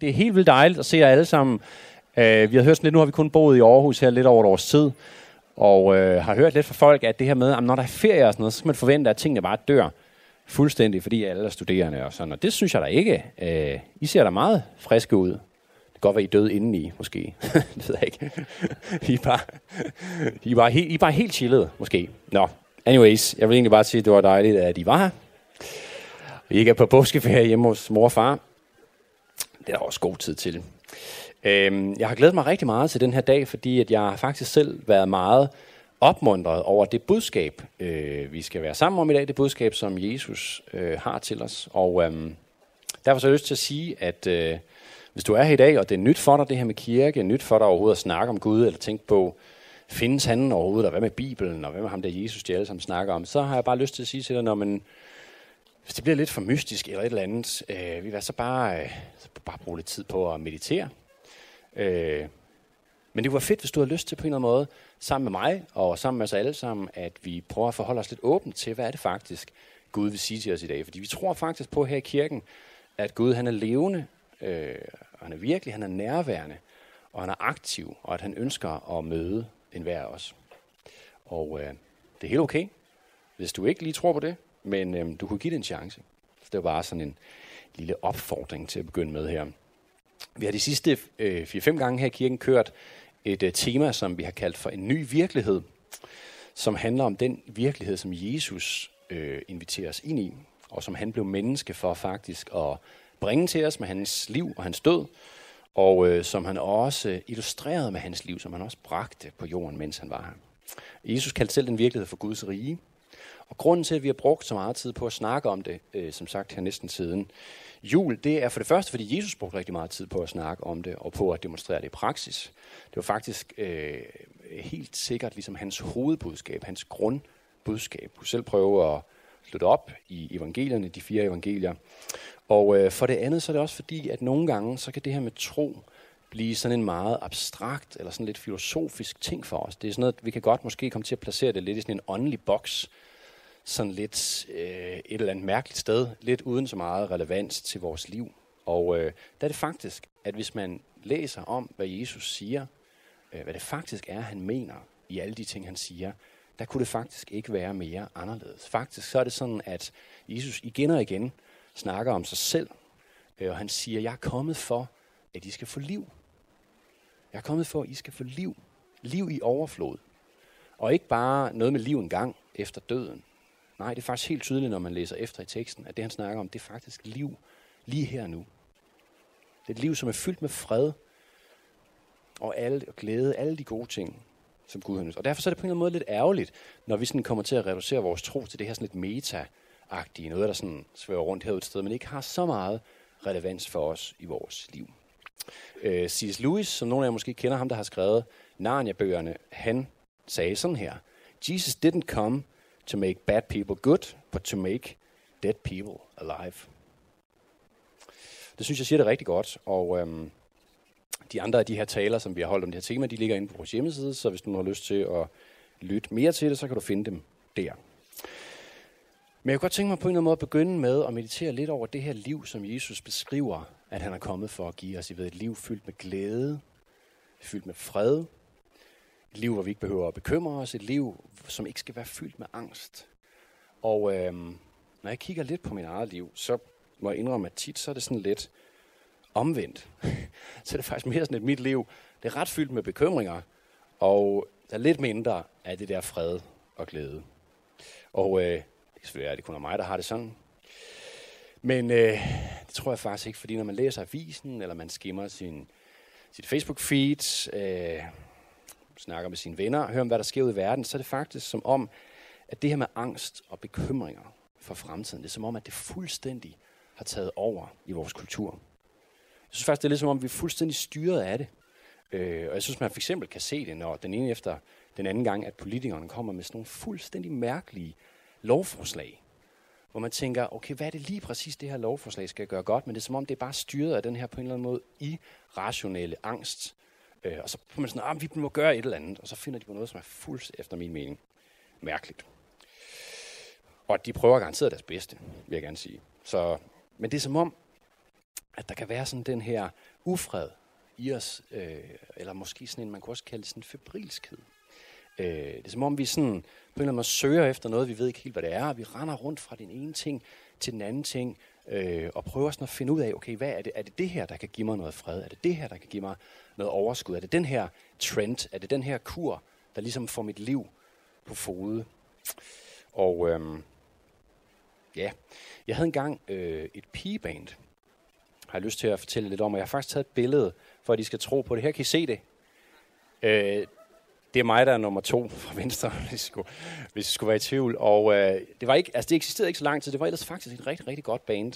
Det er helt vildt dejligt at se jer alle sammen. Uh, vi har hørt sådan lidt, nu har vi kun boet i Aarhus her lidt over et års tid, og uh, har hørt lidt fra folk, at det her med, at når der er ferie og sådan noget, så skal man forvente, at tingene bare dør fuldstændig, fordi alle er studerende og sådan. Og det synes jeg da ikke. Uh, I ser da meget friske ud. Det kan godt være, I er døde indeni, måske. det ved jeg ikke. I er bare, I er bare, helt, I er bare helt chillede, måske. Nå, anyways, jeg vil egentlig bare sige, at det var dejligt, at I var her. I ikke er på påskeferie hjemme hos mor og far. Det er der også god tid til. Øhm, jeg har glædet mig rigtig meget til den her dag, fordi at jeg har faktisk selv været meget opmuntret over det budskab, øh, vi skal være sammen om i dag. Det budskab, som Jesus øh, har til os. Og øhm, derfor så har jeg lyst til at sige, at øh, hvis du er her i dag, og det er nyt for dig, det her med kirke, nyt for dig overhovedet at snakke om Gud, eller tænke på, findes han overhovedet, og hvad med Bibelen, og hvad med ham der Jesus, de alle sammen snakker om, så har jeg bare lyst til at sige til dig, når man hvis det bliver lidt for mystisk eller et eller andet, øh, vi vil så bare, øh, bare bruge lidt tid på at meditere. Øh, men det var fedt, hvis du har lyst til på en eller anden måde, sammen med mig og sammen med os alle sammen, at vi prøver at forholde os lidt åbent til, hvad er det faktisk, Gud vil sige til os i dag. Fordi vi tror faktisk på her i kirken, at Gud han er levende, øh, og han er virkelig, han er nærværende, og han er aktiv, og at han ønsker at møde enhver af os. Og øh, det er helt okay, hvis du ikke lige tror på det, men øhm, du kunne give det en chance. Så det var bare sådan en lille opfordring til at begynde med her. Vi har de sidste øh, 4-5 gange her i kirken kørt et øh, tema, som vi har kaldt for en ny virkelighed, som handler om den virkelighed, som Jesus øh, inviterer os ind i, og som han blev menneske for faktisk at bringe til os med hans liv og hans død, og øh, som han også øh, illustrerede med hans liv, som han også bragte på jorden, mens han var her. Jesus kaldte selv den virkelighed for Guds rige, og grunden til, at vi har brugt så meget tid på at snakke om det, øh, som sagt her næsten siden jul, det er for det første, fordi Jesus brugte rigtig meget tid på at snakke om det, og på at demonstrere det i praksis. Det var faktisk øh, helt sikkert ligesom hans hovedbudskab, hans grundbudskab. Du selv prøve at slutte op i evangelierne, de fire evangelier. Og øh, for det andet, så er det også fordi, at nogle gange, så kan det her med tro blive sådan en meget abstrakt, eller sådan lidt filosofisk ting for os. Det er sådan noget, vi kan godt måske komme til at placere det lidt i sådan en åndelig boks, sådan lidt øh, et eller andet mærkeligt sted, lidt uden så meget relevans til vores liv. Og øh, der er det faktisk, at hvis man læser om, hvad Jesus siger, øh, hvad det faktisk er, han mener i alle de ting, han siger, der kunne det faktisk ikke være mere anderledes. Faktisk så er det sådan, at Jesus igen og igen snakker om sig selv, øh, og han siger, jeg er kommet for, at I skal få liv. Jeg er kommet for, at I skal få liv. Liv i overflod. Og ikke bare noget med liv en gang efter døden, Nej, det er faktisk helt tydeligt, når man læser efter i teksten, at det han snakker om, det er faktisk liv lige her nu. Det er et liv, som er fyldt med fred og, alle, og glæde, alle de gode ting, som Gud har Og derfor så er det på en eller anden måde lidt ærgerligt, når vi sådan kommer til at reducere vores tro til det her sådan lidt meta-agtige, noget der sådan svæver rundt herude et sted, men ikke har så meget relevans for os i vores liv. Øh, uh, C.S. Lewis, som nogle af jer måske kender ham, der har skrevet Narnia-bøgerne, han sagde sådan her, Jesus didn't come to make bad people good, but to make dead people alive. Det synes jeg siger det rigtig godt, og øhm, de andre af de her taler, som vi har holdt om det her tema, de ligger inde på vores hjemmeside, så hvis du har lyst til at lytte mere til det, så kan du finde dem der. Men jeg kunne godt tænke mig på en eller anden måde at begynde med at meditere lidt over det her liv, som Jesus beskriver, at han er kommet for at give os. I ved, et liv fyldt med glæde, fyldt med fred, et liv, hvor vi ikke behøver at bekymre os. Et liv, som ikke skal være fyldt med angst. Og øh, når jeg kigger lidt på mit eget liv, så må jeg indrømme, at tit så er det sådan lidt omvendt. så er det faktisk mere sådan, at mit liv det er ret fyldt med bekymringer, og der er lidt mindre af det der fred og glæde. Og øh, det kan selvfølgelig være, at det kun er mig, der har det sådan. Men øh, det tror jeg faktisk ikke, fordi når man læser avisen, eller man skimmer sin, sit Facebook-feed, øh, snakker med sine venner, hører om, hvad der sker ud i verden, så er det faktisk som om, at det her med angst og bekymringer for fremtiden, det er som om, at det fuldstændig har taget over i vores kultur. Jeg synes faktisk, det er lidt som om, vi er fuldstændig styret af det. Øh, og jeg synes, man for eksempel kan se det, når den ene efter den anden gang, at politikerne kommer med sådan nogle fuldstændig mærkelige lovforslag, hvor man tænker, okay, hvad er det lige præcis, det her lovforslag skal gøre godt, men det er som om, det er bare styret af den her på en eller anden måde irrationelle angst, Øh, og så får man sådan, ah, vi må gøre et eller andet, og så finder de på noget, som er fuldt efter min mening mærkeligt. Og de prøver garanteret deres bedste, vil jeg gerne sige. Så, men det er som om, at der kan være sådan den her ufred i os, øh, eller måske sådan en, man kunne også kalde sådan en febrilskhed. Øh, det er som om, vi sådan på en eller anden måde søger efter noget, vi ved ikke helt, hvad det er. Vi render rundt fra den ene ting til den anden ting, øh, og prøver sådan at finde ud af, okay, hvad er det? Er det det her, der kan give mig noget fred? Er det det her, der kan give mig noget overskud? Er det den her trend? Er det den her kur, der ligesom får mit liv på fode? Og øhm, ja, jeg havde engang øh, et pigeband, har jeg lyst til at fortælle lidt om, og jeg har faktisk taget et billede, for at I skal tro på det. Her kan I se det. Øh, det er mig, der er nummer to fra venstre, hvis I skulle, hvis I skulle være i tvivl. Og øh, det, var ikke, altså det eksisterede ikke så lang tid. Det var ellers faktisk et rigtig, rigtig godt band.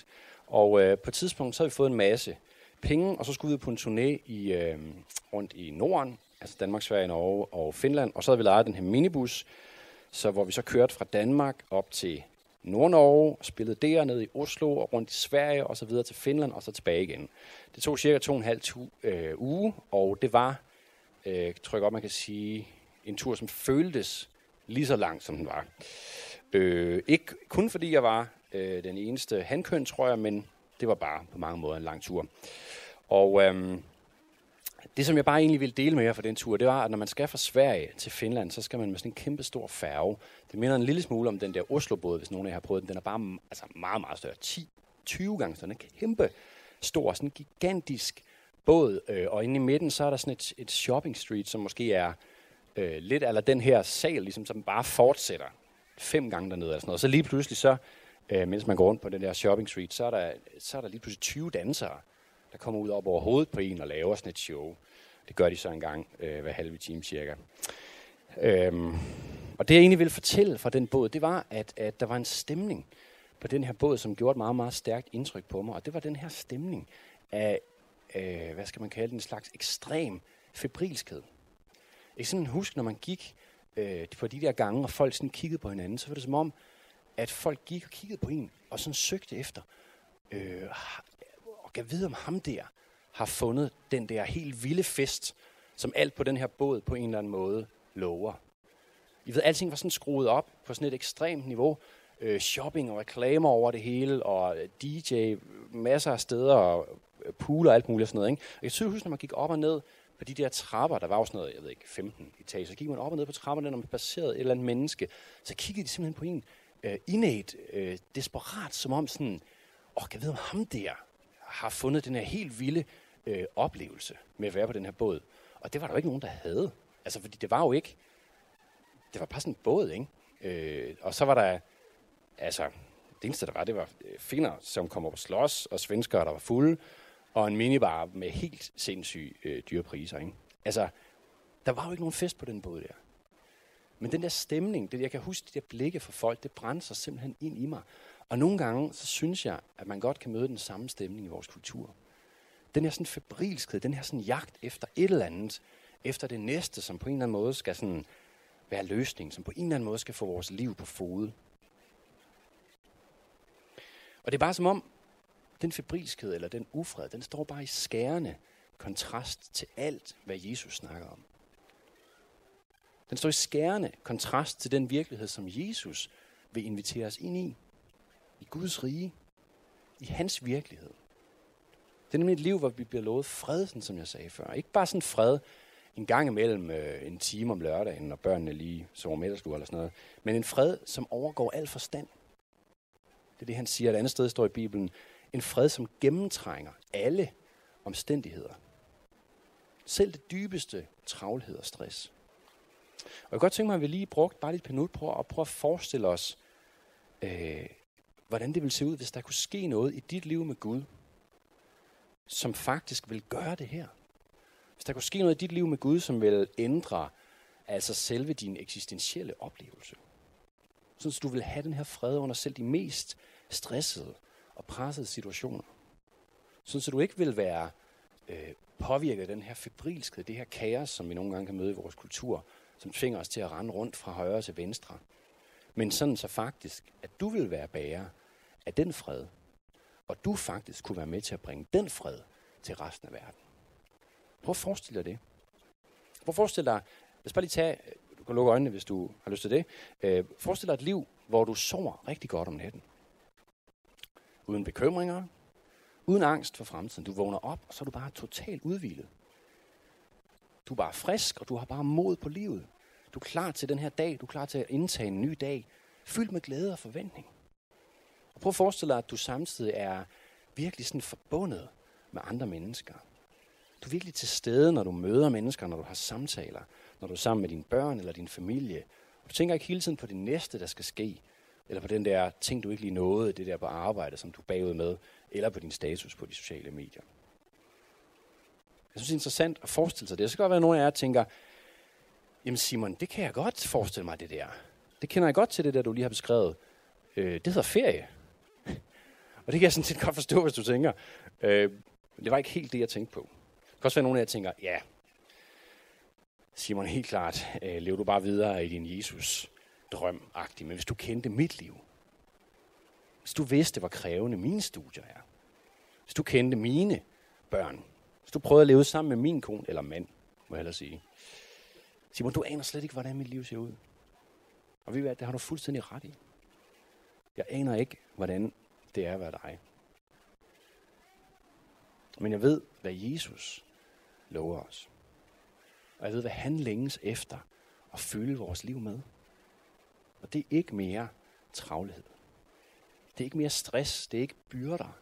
Og øh, på et tidspunkt, så har vi fået en masse penge, og så skulle vi på en turné i, øh, rundt i Norden, altså Danmark, Sverige, Norge og Finland. Og så havde vi lejet den her minibus, så hvor vi så kørte fra Danmark op til Nord-Norge, spillede der ned i Oslo og rundt i Sverige og så videre til Finland og så tilbage igen. Det tog cirka to og en halv tu, øh, uge, og det var øh, tror jeg godt, man kan sige, en tur, som føltes lige så lang, som den var. Øh, ikke kun fordi jeg var øh, den eneste handkøn, tror jeg, men det var bare på mange måder en lang tur. Og øhm, det, som jeg bare egentlig ville dele med jer for den tur, det var, at når man skal fra Sverige til Finland, så skal man med sådan en kæmpe stor færge. Det minder en lille smule om den der Oslo-båd, hvis nogen af jer har prøvet den. Den er bare altså meget, meget større. 10, 20 gange sådan en kæmpe stor, sådan en gigantisk båd, øh, og inde i midten, så er der sådan et, et shopping street, som måske er øh, lidt eller den her sal, ligesom, som bare fortsætter fem gange dernede. Eller sådan noget. Så lige pludselig så, øh, mens man går rundt på den der shopping street, så er der, så er der lige pludselig 20 dansere, der kommer ud op over hovedet på en og laver sådan et show. Det gør de så en gang øh, hver halve time cirka. Øhm, og det jeg egentlig ville fortælle fra den båd, det var, at, at der var en stemning på den her båd, som gjorde et meget, meget stærkt indtryk på mig. Og det var den her stemning af øh, hvad skal man kalde den, en slags ekstrem febrilskhed. Jeg kan huske, når man gik øh, på de der gange, og folk sådan kiggede på hinanden, så var det som om, at folk gik og kiggede på en, og sådan søgte efter, øh, kan vide om ham der, har fundet den der helt vilde fest, som alt på den her båd på en eller anden måde lover. I ved, alting var sådan skruet op på sådan et ekstremt niveau. Øh, shopping og reklamer over det hele, og DJ masser af steder, og øh, pool og alt muligt og sådan noget. Ikke? Og jeg tydeligt huske, når man gik op og ned på de der trapper, der var jo sådan noget, jeg ved ikke, 15 etager, så gik man op og ned på trapperne, når man passerede et eller andet menneske, så kiggede de simpelthen på en øh, innate, øh, desperat, som om sådan, åh, oh, jeg ved om ham der har fundet den her helt vilde øh, oplevelse med at være på den her båd. Og det var der jo ikke nogen, der havde. Altså, fordi det var jo ikke, det var bare sådan en båd, ikke? Øh, og så var der, altså, det eneste, der var, det var øh, finner, som kom op og slås, og svenskere, der var fulde, og en minibar med helt sindssyge øh, dyre priser. Ikke? Altså, der var jo ikke nogen fest på den båd der. Men den der stemning, det jeg kan huske, de der blikke fra folk, det brændte sig simpelthen ind i mig. Og nogle gange, så synes jeg, at man godt kan møde den samme stemning i vores kultur. Den her sådan febrilskhed, den her sådan jagt efter et eller andet, efter det næste, som på en eller anden måde skal sådan være løsning, som på en eller anden måde skal få vores liv på fod. Og det er bare som om, den febrilskhed eller den ufred, den står bare i skærende kontrast til alt, hvad Jesus snakker om. Den står i skærende kontrast til den virkelighed, som Jesus vil invitere os ind i. I Guds rige. I hans virkelighed. Det er nemlig et liv, hvor vi bliver lovet fred, sådan som jeg sagde før. Ikke bare sådan fred en gang imellem øh, en time om lørdagen, når børnene lige sover middagslur eller sådan noget. Men en fred, som overgår al forstand. Det er det, han siger. Et andet sted står i Bibelen, en fred, som gennemtrænger alle omstændigheder. Selv det dybeste travlhed og stress. Og jeg kan godt tænke mig, at vi lige brugt bare lidt minut på at prøve at forestille os, øh, hvordan det ville se ud, hvis der kunne ske noget i dit liv med Gud, som faktisk vil gøre det her. Hvis der kunne ske noget i dit liv med Gud, som vil ændre altså selve din eksistentielle oplevelse. Sådan så du vil have den her fred under selv de mest stressede og pressede situationer. Sådan så du ikke vil være øh, påvirket af den her febrilskhed, det her kaos, som vi nogle gange kan møde i vores kultur, som tvinger os til at rende rundt fra højre til venstre. Men sådan så faktisk, at du vil være bærer af den fred, og du faktisk kunne være med til at bringe den fred til resten af verden. Prøv at forestille dig det. Prøv at forestille dig, lad os bare lige tage, du kan lukke øjnene, hvis du har lyst til det. Øh, forestil dig et liv, hvor du sover rigtig godt om natten uden bekymringer, Uden angst for fremtiden. Du vågner op, og så er du bare totalt udvilet. Du er bare frisk, og du har bare mod på livet. Du er klar til den her dag. Du er klar til at indtage en ny dag. Fyldt med glæde og forventning. Og prøv at forestille dig, at du samtidig er virkelig sådan forbundet med andre mennesker. Du er virkelig til stede, når du møder mennesker, når du har samtaler, når du er sammen med dine børn eller din familie. Og du tænker ikke hele tiden på det næste, der skal ske, eller på den der ting, du ikke lige nåede, det der på arbejde, som du er bagud med, eller på din status på de sociale medier. Jeg synes, det er interessant at forestille sig det. Så kan godt være, at nogle af jer tænker, jamen Simon, det kan jeg godt forestille mig, det der. Det kender jeg godt til, det der, du lige har beskrevet. Øh, det hedder ferie. Og det kan jeg sådan set godt forstå, hvis du tænker. Øh, det var ikke helt det, jeg tænkte på. Det kan også være, nogen af jer tænker, ja, Simon, helt klart, øh, lever du bare videre i din Jesus drøm -agtig. Men hvis du kendte mit liv, hvis du vidste, hvor krævende mine studier er, hvis du kendte mine børn, hvis du prøvede at leve sammen med min kone, eller mand, må jeg hellere sige. Simon, du aner slet ikke, hvordan mit liv ser ud. Og ved hvad, det har du fuldstændig ret i. Jeg aner ikke, hvordan det er at være dig. Men jeg ved, hvad Jesus lover os. Og jeg ved, hvad han længes efter at fylde vores liv med. Og det er ikke mere travlhed. Det er ikke mere stress. Det er ikke byrder.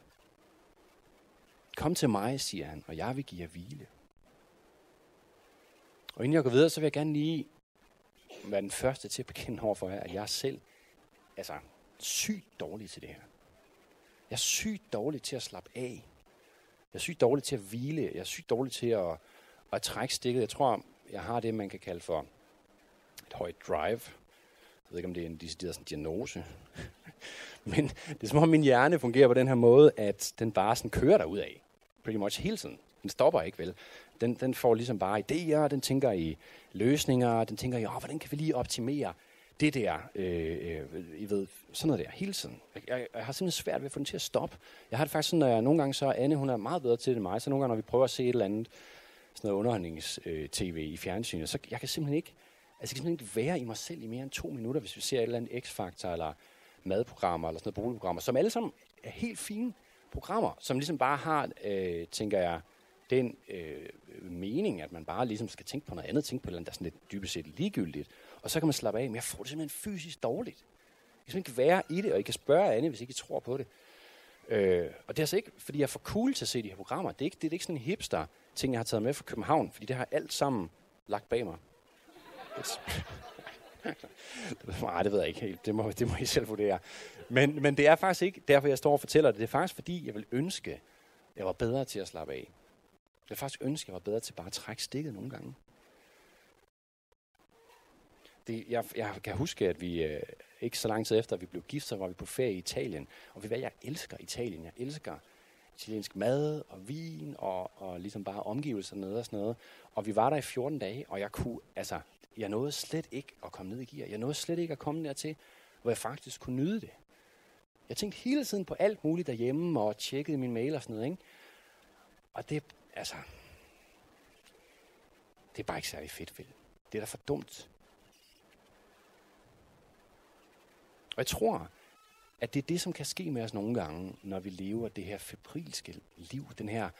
Kom til mig, siger han, og jeg vil give jer hvile. Og inden jeg går videre, så vil jeg gerne lige være den første til at bekende over for jer, at jeg er selv altså, sygt dårlig til det her. Jeg er sygt dårlig til at slappe af. Jeg er sygt dårlig til at hvile. Jeg er sygt dårlig til at, at trække stikket. Jeg tror, jeg har det, man kan kalde for et højt drive. Jeg ved ikke, om det er en decideret sådan diagnose. Men det er som om min hjerne fungerer på den her måde, at den bare sådan kører der ud af. Pretty much hele tiden. Den stopper ikke, vel? Den, den får ligesom bare idéer, den tænker i løsninger, den tænker i, oh, hvordan kan vi lige optimere det der, øh, øh, I ved, sådan noget der, hele tiden. Jeg, jeg, jeg har simpelthen svært ved at få den til at stoppe. Jeg har det faktisk sådan, når jeg nogle gange så, Anne, hun er meget bedre til det end mig, så nogle gange, når vi prøver at se et eller andet, sådan noget underholdnings-tv øh, i fjernsynet, så jeg kan simpelthen ikke, altså jeg kan simpelthen ikke være i mig selv i mere end to minutter, hvis vi ser et eller andet X-Factor, eller madprogrammer, eller sådan noget boligprogrammer, som alle sammen er helt fine programmer, som ligesom bare har, øh, tænker jeg, den øh, mening, at man bare ligesom skal tænke på noget andet, tænke på noget, der er sådan lidt dybest set ligegyldigt, og så kan man slappe af, men jeg får det simpelthen fysisk dårligt. Jeg kan simpelthen ikke være i det, og I kan spørge Anne, hvis ikke I tror på det. Øh, og det er altså ikke, fordi jeg er for cool til at se de her programmer. Det er ikke, det er ikke sådan en hipster ting, jeg har taget med fra København, fordi det har alt sammen lagt bag mig. Nej, det ved jeg ikke helt. Det må, det må I selv vurdere. Men, men det er faktisk ikke derfor, jeg står og fortæller det. Det er faktisk fordi, jeg vil ønske, at jeg var bedre til at slappe af. Jeg faktisk ønske, at jeg var bedre til bare at trække stikket nogle gange. Det, jeg, jeg kan huske, at vi øh, ikke så lang tid efter, at vi blev gift, så var vi på ferie i Italien. Og ved hvad, jeg elsker Italien. Jeg elsker italiensk mad og vin og, og ligesom bare omgivelser nede og sådan noget. Og vi var der i 14 dage, og jeg kunne, altså, jeg nåede slet ikke at komme ned i gear. Jeg nåede slet ikke at komme dertil, hvor jeg faktisk kunne nyde det. Jeg tænkte hele tiden på alt muligt derhjemme og tjekkede min mail og sådan noget, ikke? Og det, altså, det er bare ikke særlig fedt, vel? Det er da for dumt. Og jeg tror, at det er det, som kan ske med os nogle gange, når vi lever det her febrilske liv, den her,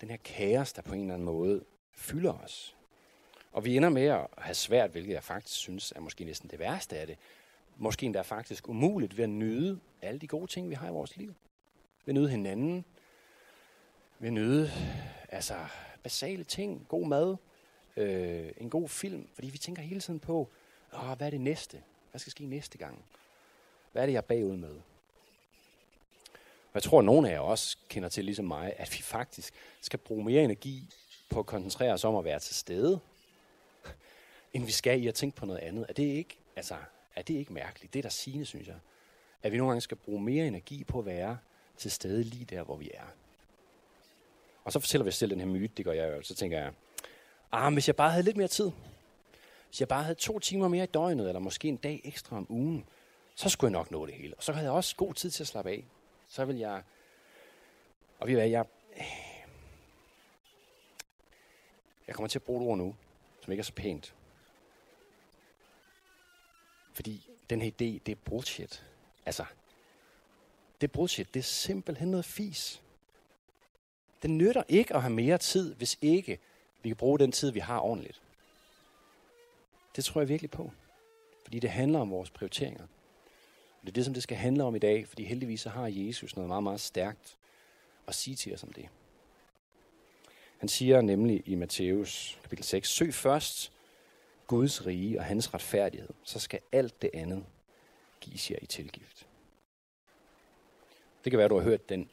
den her kaos, der på en eller anden måde fylder os. Og vi ender med at have svært, hvilket jeg faktisk synes er måske næsten det værste af det, måske endda faktisk umuligt ved at nyde alle de gode ting, vi har i vores liv. Ved at nyde hinanden, vil nyde altså, basale ting, god mad, øh, en god film, fordi vi tænker hele tiden på, Åh, hvad er det næste? Hvad skal ske næste gang? Hvad er det, jeg er bagud med? Og jeg tror, at nogle af jer også kender til, ligesom mig, at vi faktisk skal bruge mere energi på at koncentrere os om at være til stede, end vi skal i at tænke på noget andet. Er det ikke, altså, er det ikke mærkeligt? Det er der sigende, synes jeg. At vi nogle gange skal bruge mere energi på at være til stede lige der, hvor vi er. Og så fortæller vi selv den her myte, det gør jeg jo. Så tænker jeg, ah, hvis jeg bare havde lidt mere tid, hvis jeg bare havde to timer mere i døgnet, eller måske en dag ekstra om ugen, så skulle jeg nok nå det hele. Og så havde jeg også god tid til at slappe af. Så vil jeg... Og vi hvad, jeg... Jeg kommer til at bruge et ord nu, som ikke er så pænt. Fordi den her idé, det er bullshit. Altså, det er bullshit. Det er simpelthen noget fis. Det nytter ikke at have mere tid, hvis ikke vi kan bruge den tid, vi har ordentligt. Det tror jeg virkelig på. Fordi det handler om vores prioriteringer. Og det er det, som det skal handle om i dag, fordi heldigvis så har Jesus noget meget, meget stærkt at sige til os om det. Han siger nemlig i Matthæus kapitel 6, Søg først Guds rige og hans retfærdighed, så skal alt det andet gives jer i tilgift. Det kan være, at du har hørt den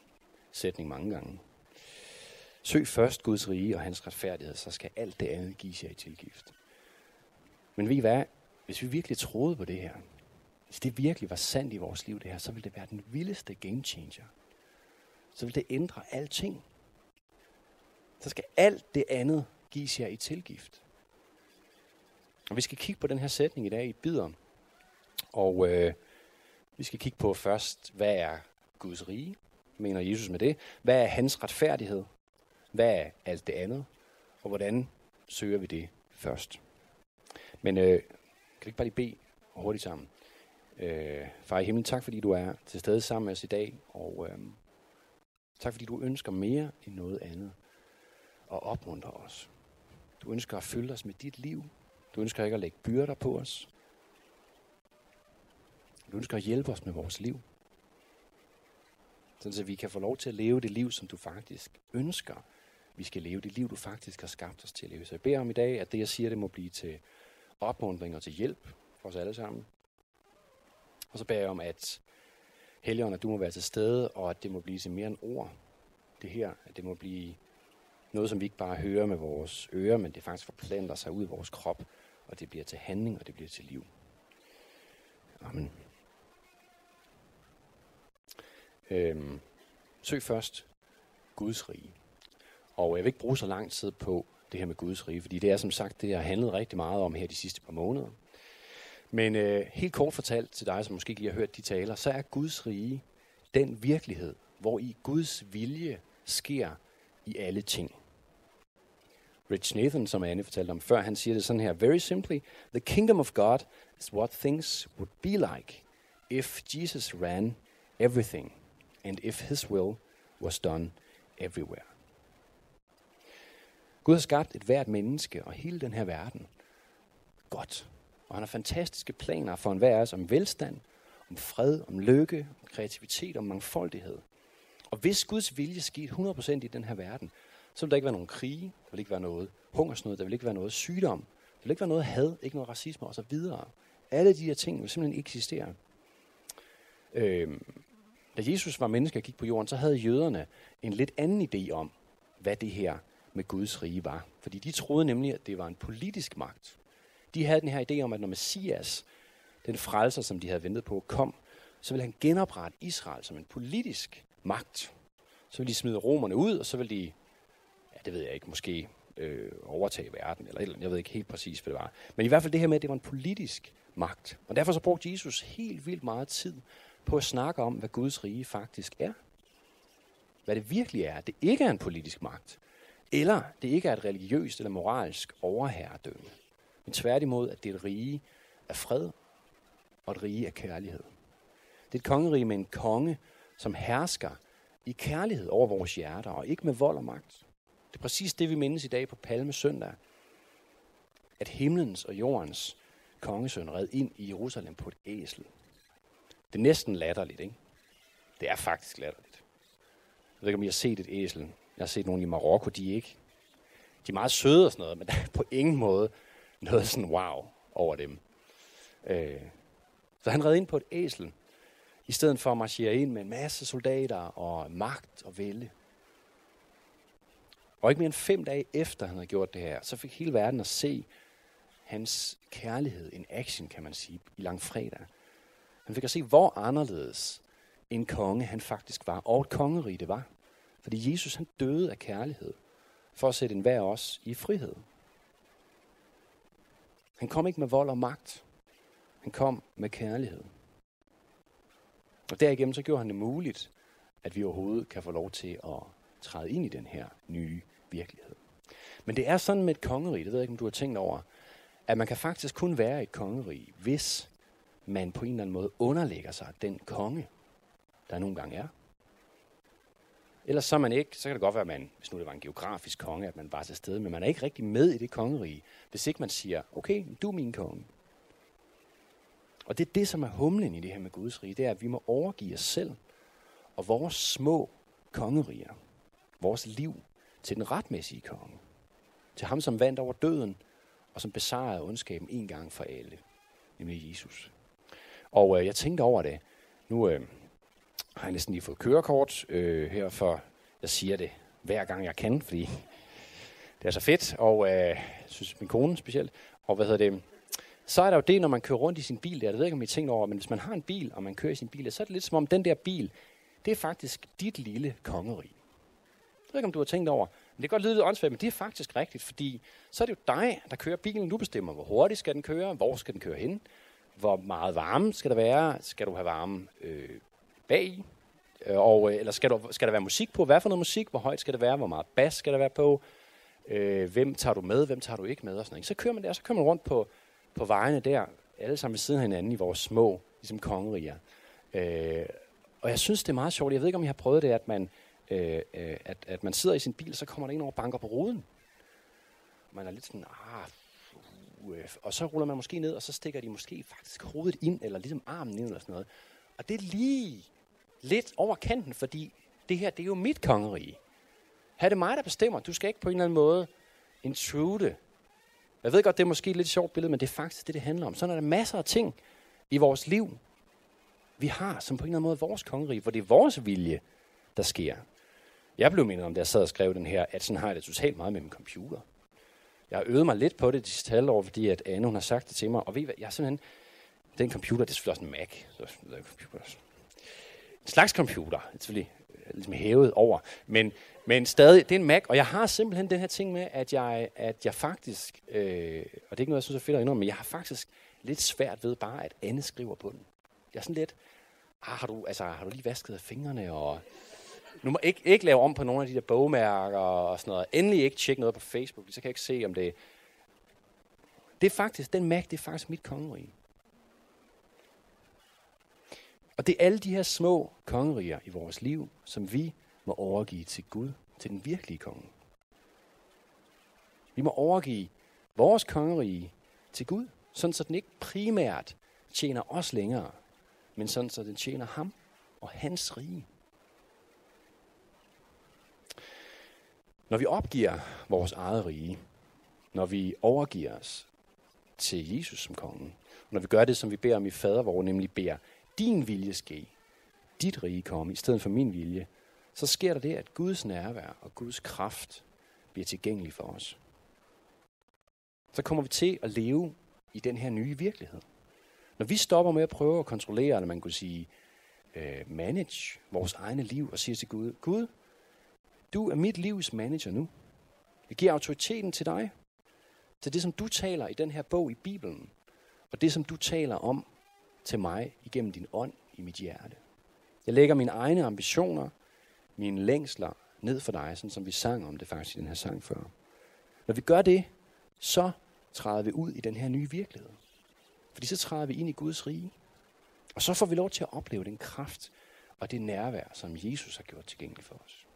sætning mange gange. Søg først Guds rige og hans retfærdighed, så skal alt det andet gives jer i tilgift. Men ved I hvad? Hvis vi virkelig troede på det her, hvis det virkelig var sandt i vores liv, det her, så ville det være den vildeste game changer. Så ville det ændre alting. Så skal alt det andet gives jer i tilgift. Og vi skal kigge på den her sætning i dag i bidder. Og øh, vi skal kigge på først, hvad er Guds rige? Mener Jesus med det? Hvad er hans retfærdighed? Hvad er alt det andet? Og hvordan søger vi det først? Men øh, kan du ikke bare lige bede hurtigt sammen? Øh, far i himlen, tak fordi du er til stede sammen med os i dag, og øh, tak fordi du ønsker mere end noget andet og opmuntre os. Du ønsker at fylde os med dit liv. Du ønsker ikke at lægge byrder på os. Du ønsker at hjælpe os med vores liv. Sådan så vi kan få lov til at leve det liv, som du faktisk ønsker. Vi skal leve det liv, du faktisk har skabt os til at leve. Så jeg beder om i dag, at det, jeg siger, det må blive til opmuntring og til hjælp for os alle sammen. Og så beder jeg om, at Helligånd, at du må være til stede, og at det må blive til mere end ord. Det her, at det må blive noget, som vi ikke bare hører med vores ører, men det faktisk forplanter sig ud i vores krop, og det bliver til handling, og det bliver til liv. Amen. Øhm, søg først Guds rige. Og jeg vil ikke bruge så lang tid på det her med Guds rige, fordi det er som sagt, det jeg har handlet rigtig meget om her de sidste par måneder. Men øh, helt kort fortalt til dig, som måske ikke lige har hørt de taler, så er Guds rige den virkelighed, hvor i Guds vilje sker i alle ting. Rich Nathan, som Anne fortalte om før, han siger det sådan her, very simply, the kingdom of God is what things would be like if Jesus ran everything and if his will was done everywhere. Gud har skabt et hvert menneske og hele den her verden godt. Og han har fantastiske planer for enhver af os om velstand, om fred, om lykke, om kreativitet, om mangfoldighed. Og hvis Guds vilje skete 100% i den her verden, så vil der ikke være nogen krige, der vil ikke være noget hungersnød, der vil ikke være noget sygdom, der vil ikke være noget had, ikke noget racisme osv. Alle de her ting vil simpelthen ikke eksistere. Øhm, da Jesus var menneske og gik på jorden, så havde jøderne en lidt anden idé om, hvad det her med Guds rige var. Fordi de troede nemlig, at det var en politisk magt. De havde den her idé om, at når Messias, den frelser, som de havde ventet på, kom, så ville han genoprette Israel som en politisk magt. Så ville de smide romerne ud, og så ville de, ja, det ved jeg ikke, måske øh, overtage verden, eller, eller jeg ved ikke helt præcis, hvad det var. Men i hvert fald det her med, at det var en politisk magt. Og derfor så brugte Jesus helt vildt meget tid på at snakke om, hvad Guds rige faktisk er. Hvad det virkelig er. Det ikke er en politisk magt. Eller det ikke er et religiøst eller moralsk overherredømme. Men tværtimod, at det er et rige af fred og et rige af kærlighed. Det er et kongerige med en konge, som hersker i kærlighed over vores hjerter, og ikke med vold og magt. Det er præcis det, vi mindes i dag på Palme Søndag. At himlens og jordens kongesøn red ind i Jerusalem på et æsel. Det er næsten latterligt, ikke? Det er faktisk latterligt. Jeg ved ikke, om I har set et æsel. Jeg har set nogle i Marokko, de er ikke. De er meget søde og sådan noget, men der er på ingen måde noget sådan wow over dem. Øh. Så han red ind på et æsel, i stedet for at marchere ind med en masse soldater og magt og vælde. Og ikke mere end fem dage efter han havde gjort det her, så fik hele verden at se hans kærlighed in action, kan man sige, i langfredag. Han fik at se, hvor anderledes en konge han faktisk var, og et kongerige det var. Fordi Jesus han døde af kærlighed, for at sætte enhver os i frihed. Han kom ikke med vold og magt. Han kom med kærlighed. Og derigennem så gjorde han det muligt, at vi overhovedet kan få lov til at træde ind i den her nye virkelighed. Men det er sådan med et kongerige, det ved jeg ikke, om du har tænkt over, at man kan faktisk kun være et kongerige, hvis man på en eller anden måde underlægger sig den konge, der nogle gange er. Ellers så er man ikke, så kan det godt være, at man, hvis nu det var en geografisk konge, at man var til stede, men man er ikke rigtig med i det kongerige, hvis ikke man siger, okay, du er min konge. Og det er det, som er humlen i det her med Guds rige, det er, at vi må overgive os selv og vores små kongeriger, vores liv, til den retmæssige konge. Til ham, som vandt over døden, og som besejrede ondskaben en gang for alle, nemlig Jesus. Og øh, jeg tænkte over det. Nu øh, har jeg næsten lige fået kørekort øh, her for, jeg siger det hver gang jeg kan, fordi det er så fedt, og øh, synes min kone specielt. Og hvad hedder det? Så er der jo det, når man kører rundt i sin bil der. jeg ved jeg ikke, om I tænker over, men hvis man har en bil, og man kører i sin bil, så er det lidt som om den der bil, det er faktisk dit lille kongerige. Jeg ved ikke, om du har tænkt over, men det kan godt lyde lidt åndssvagt, men det er faktisk rigtigt, fordi så er det jo dig, der kører bilen. Du bestemmer, hvor hurtigt skal den køre, hvor skal den køre hen, hvor meget varme skal der være, skal du have varme øh, bag, øh, og, øh, eller skal, du, skal der være musik på, hvad for noget musik, hvor højt skal det være, hvor meget bas skal der være på, øh, hvem tager du med, hvem tager du ikke med, og sådan noget. Så kører man der, så kører man rundt på, på vejene der, alle sammen ved siden af hinanden i vores små ligesom kongeriger. Øh, og jeg synes, det er meget sjovt. Jeg ved ikke, om I har prøvet det, at man, øh, øh, at, at man sidder i sin bil, så kommer der en over og banker på ruden. Man er lidt sådan, ah, uh, og så ruller man måske ned, og så stikker de måske faktisk hovedet ind, eller ligesom armen ind, eller sådan noget. Og det er lige lidt over kanten, fordi det her, det er jo mit kongerige. Her er det mig, der bestemmer. Du skal ikke på en eller anden måde intrude. Jeg ved godt, det er måske et lidt sjovt billede, men det er faktisk det, det handler om. Sådan er der masser af ting i vores liv, vi har som på en eller anden måde vores kongerige, hvor det er vores vilje, der sker. Jeg blev mindet om, da jeg sad og skrev den her, at sådan har jeg det totalt meget med min computer. Jeg har øvet mig lidt på det de sidste halvår, fordi at Anne hun har sagt det til mig. Og ved I hvad, jeg er simpelthen, den computer, det er selvfølgelig også en Mac. Så, det er computer slags computer, det er selvfølgelig lidt ligesom hævet over. Men, men stadig, det er en Mac, og jeg har simpelthen den her ting med, at jeg, at jeg faktisk, øh, og det er ikke noget, jeg synes er fedt at indrømme, men jeg har faktisk lidt svært ved bare, at Anne skriver på den. Jeg er sådan lidt, ah, har, du, altså, har du lige vasket fingrene, og nu må ikke, ikke lave om på nogle af de der bogmærker og sådan noget. Endelig ikke tjekke noget på Facebook, så kan jeg ikke se, om det Det er faktisk, den Mac, det er faktisk mit kongerige. Og det er alle de her små kongeriger i vores liv, som vi må overgive til Gud, til den virkelige konge. Vi må overgive vores kongerige til Gud, sådan så den ikke primært tjener os længere, men sådan så den tjener ham og hans rige. Når vi opgiver vores eget rige, når vi overgiver os til Jesus som kongen, når vi gør det, som vi beder om i fader, hvor nemlig beder, din vilje ske, dit rige komme, i stedet for min vilje, så sker der det, at Guds nærvær og Guds kraft bliver tilgængelig for os. Så kommer vi til at leve i den her nye virkelighed. Når vi stopper med at prøve at kontrollere, eller man kunne sige, øh, manage vores egne liv, og siger til Gud, Gud, du er mit livs manager nu. Jeg giver autoriteten til dig. Til det, som du taler i den her bog i Bibelen. Og det, som du taler om til mig igennem din ånd i mit hjerte. Jeg lægger mine egne ambitioner, mine længsler ned for dig, sådan som vi sang om det faktisk i den her sang før. Når vi gør det, så træder vi ud i den her nye virkelighed. Fordi så træder vi ind i Guds rige. Og så får vi lov til at opleve den kraft og det nærvær, som Jesus har gjort tilgængeligt for os.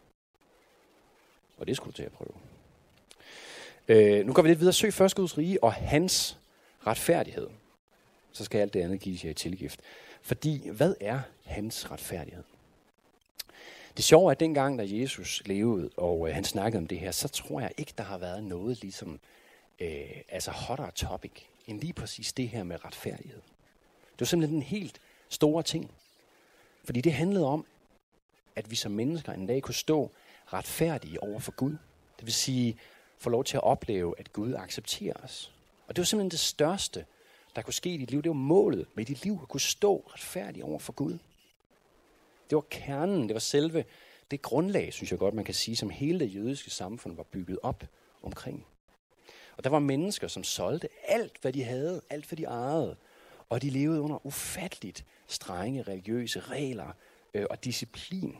Og det skulle du til at prøve. Øh, nu går vi lidt videre. Søg først Guds rige og hans retfærdighed. Så skal alt det andet give jer i tilgift. Fordi, hvad er hans retfærdighed? Det sjove er, at dengang, da Jesus levede, og øh, han snakkede om det her, så tror jeg ikke, der har været noget ligesom, øh, altså hotter topic, end lige præcis det her med retfærdighed. Det var simpelthen en helt store ting. Fordi det handlede om, at vi som mennesker en dag kunne stå retfærdige over for Gud. Det vil sige, få lov til at opleve, at Gud accepterer os. Og det var simpelthen det største, der kunne ske i dit liv. Det var målet med dit liv, at kunne stå retfærdig over for Gud. Det var kernen, det var selve det grundlag, synes jeg godt, man kan sige, som hele det jødiske samfund var bygget op omkring. Og der var mennesker, som solgte alt, hvad de havde, alt, hvad de ejede. Og de levede under ufatteligt strenge religiøse regler øh, og disciplin.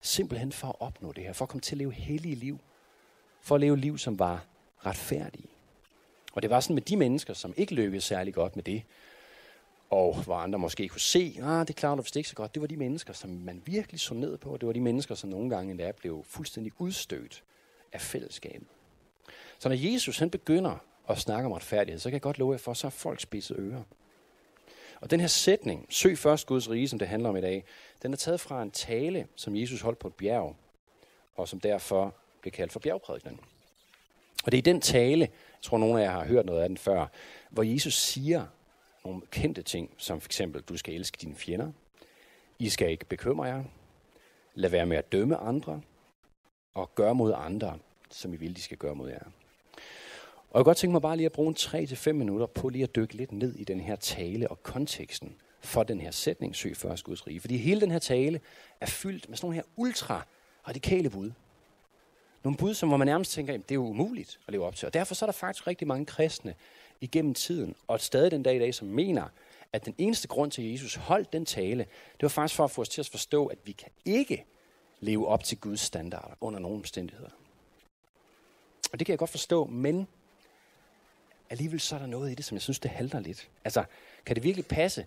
Simpelthen for at opnå det her, for at komme til at leve hellige liv. For at leve liv, som var retfærdige. Og det var sådan med de mennesker, som ikke lykkedes særlig godt med det. og hvor andre måske kunne se, ah, det klarer du vist ikke så godt. Det var de mennesker, som man virkelig så ned på. Det var de mennesker, som nogle gange endda blev fuldstændig udstødt af fællesskabet. Så når Jesus han begynder at snakke om retfærdighed, så kan jeg godt love jer for, så er folk spidset ører. Og den her sætning, søg først Guds rige, som det handler om i dag, den er taget fra en tale, som Jesus holdt på et bjerg, og som derfor blev kaldt for bjergprædikenen. Og det er i den tale, jeg tror nogle af jer har hørt noget af den før, hvor Jesus siger nogle kendte ting, som for eksempel, du skal elske dine fjender, I skal ikke bekymre jer, lad være med at dømme andre, og gøre mod andre, som I vil, de skal gøre mod jer. Og jeg kunne godt tænke mig bare lige at bruge 3-5 minutter på lige at dykke lidt ned i den her tale og konteksten for den her sætning, søg først Guds rige. Fordi hele den her tale er fyldt med sådan nogle her ultra radikale bud. Nogle bud, som hvor man nærmest tænker, at det er jo umuligt at leve op til. Og derfor så er der faktisk rigtig mange kristne igennem tiden, og stadig den dag i dag, som mener, at den eneste grund til, at Jesus holdt den tale, det var faktisk for at få os til at forstå, at vi kan ikke leve op til Guds standarder under nogen omstændigheder. Og det kan jeg godt forstå, men alligevel så er der noget i det, som jeg synes, det halter lidt. Altså, kan det virkelig passe,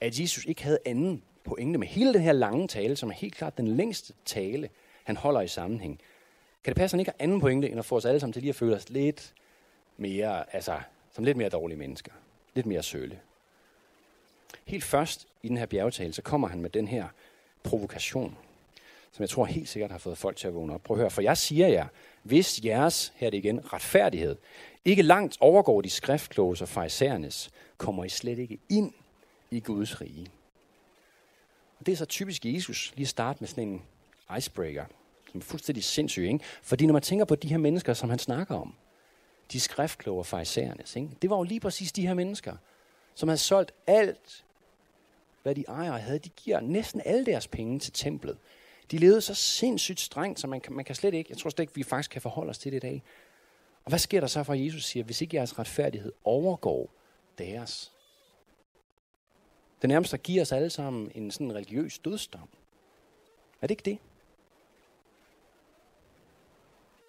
at Jesus ikke havde anden pointe med hele den her lange tale, som er helt klart den længste tale, han holder i sammenhæng? Kan det passe, at han ikke har anden pointe, end at få os alle sammen til lige at føle os lidt mere, altså, som lidt mere dårlige mennesker? Lidt mere søle. Helt først i den her bjergetale, så kommer han med den her provokation, som jeg tror helt sikkert har fået folk til at vågne op. Prøv at høre, for jeg siger jer, hvis jeres, her er det igen, retfærdighed, ikke langt overgår de skriftkloge og fejsernes, kommer I slet ikke ind i Guds rige. Og det er så typisk Jesus lige at starte med sådan en icebreaker, som er fuldstændig sindssyge. Ikke? Fordi når man tænker på de her mennesker, som han snakker om, de skriftkloge og ikke? det var jo lige præcis de her mennesker, som havde solgt alt, hvad de ejer havde. De giver næsten alle deres penge til templet. De levede så sindssygt strengt, så man kan, man kan slet ikke, jeg tror slet ikke, vi faktisk kan forholde os til det i dag. Og hvad sker der så for, at Jesus siger, hvis ikke jeres retfærdighed overgår deres? Det nærmest giver os alle sammen en sådan religiøs dødsdom. Er det ikke det?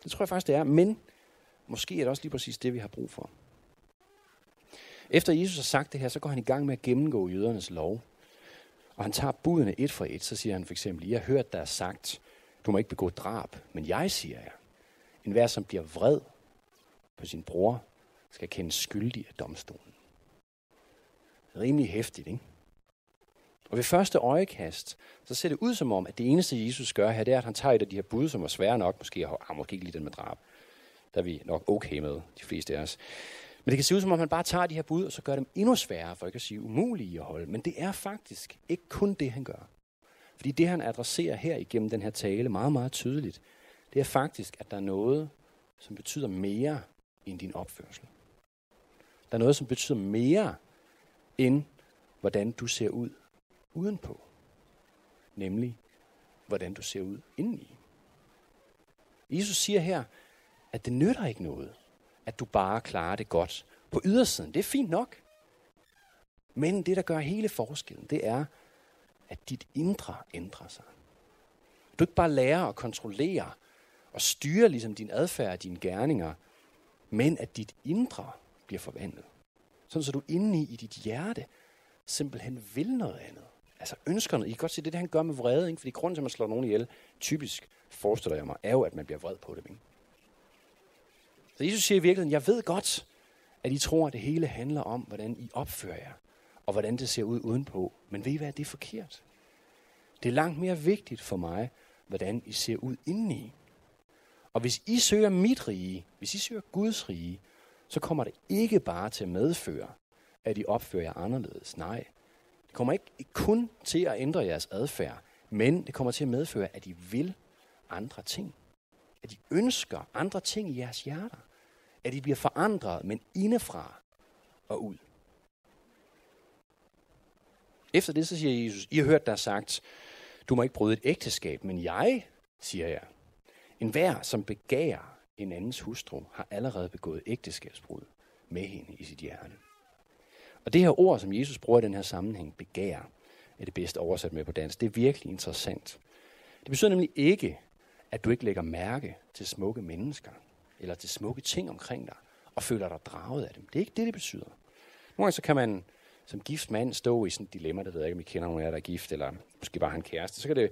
Det tror jeg faktisk, det er. Men måske er det også lige præcis det, vi har brug for. Efter Jesus har sagt det her, så går han i gang med at gennemgå jødernes lov. Og han tager budene et for et. Så siger han for eksempel, I har hørt, der er sagt, du må ikke begå drab. Men jeg siger jer, en hver, som bliver vred på sin bror, skal kendes skyldig af domstolen. Rimelig hæftigt, ikke? Og ved første øjekast, så ser det ud som om, at det eneste, Jesus gør her, det er, at han tager et af de her bud, som er svære nok, måske har ah, måske ikke lige den med drab. Der er vi nok okay med, de fleste af os. Men det kan se ud som om, han bare tager de her bud, og så gør dem endnu sværere, for ikke at sige umulige at holde. Men det er faktisk ikke kun det, han gør. Fordi det, han adresserer her igennem den her tale meget, meget tydeligt, det er faktisk, at der er noget, som betyder mere end din opførsel. Der er noget, som betyder mere end hvordan du ser ud udenpå. Nemlig, hvordan du ser ud indeni. Jesus siger her, at det nytter ikke noget, at du bare klarer det godt på ydersiden. Det er fint nok. Men det, der gør hele forskellen, det er, at dit indre ændrer sig. Du ikke bare lærer at kontrollere og styre ligesom din adfærd og dine gerninger, men at dit indre bliver forvandlet. Sådan så du indeni i dit hjerte simpelthen vil noget andet. Altså ønskerne. I kan godt se, det, det han gør med vrede, ikke? fordi grunden til, at man slår nogen ihjel, typisk forestiller jeg mig, er jo, at man bliver vred på dem. Ikke? Så Jesus siger i virkeligheden, jeg ved godt, at I tror, at det hele handler om, hvordan I opfører jer, og hvordan det ser ud udenpå. Men ved I hvad, det er forkert. Det er langt mere vigtigt for mig, hvordan I ser ud indeni. Og hvis I søger mit rige, hvis I søger Guds rige, så kommer det ikke bare til at medføre, at I opfører jer anderledes. Nej, det kommer ikke kun til at ændre jeres adfærd, men det kommer til at medføre, at I vil andre ting. At I ønsker andre ting i jeres hjerter. At I bliver forandret, men indefra og ud. Efter det så siger Jesus, I har hørt, der er sagt, du må ikke bryde et ægteskab, men jeg, siger jeg, en hver, som begærer en andens hustru, har allerede begået ægteskabsbrud med hende i sit hjerte. Og det her ord, som Jesus bruger i den her sammenhæng, begær, er det bedste oversat med på dansk. Det er virkelig interessant. Det betyder nemlig ikke, at du ikke lægger mærke til smukke mennesker, eller til smukke ting omkring dig, og føler dig draget af dem. Det er ikke det, det betyder. Nogle gange så kan man som gift mand stå i sådan et dilemma, det ved jeg ikke, om I kender nogen af jer, der er gift, eller måske bare han kæreste, så kan det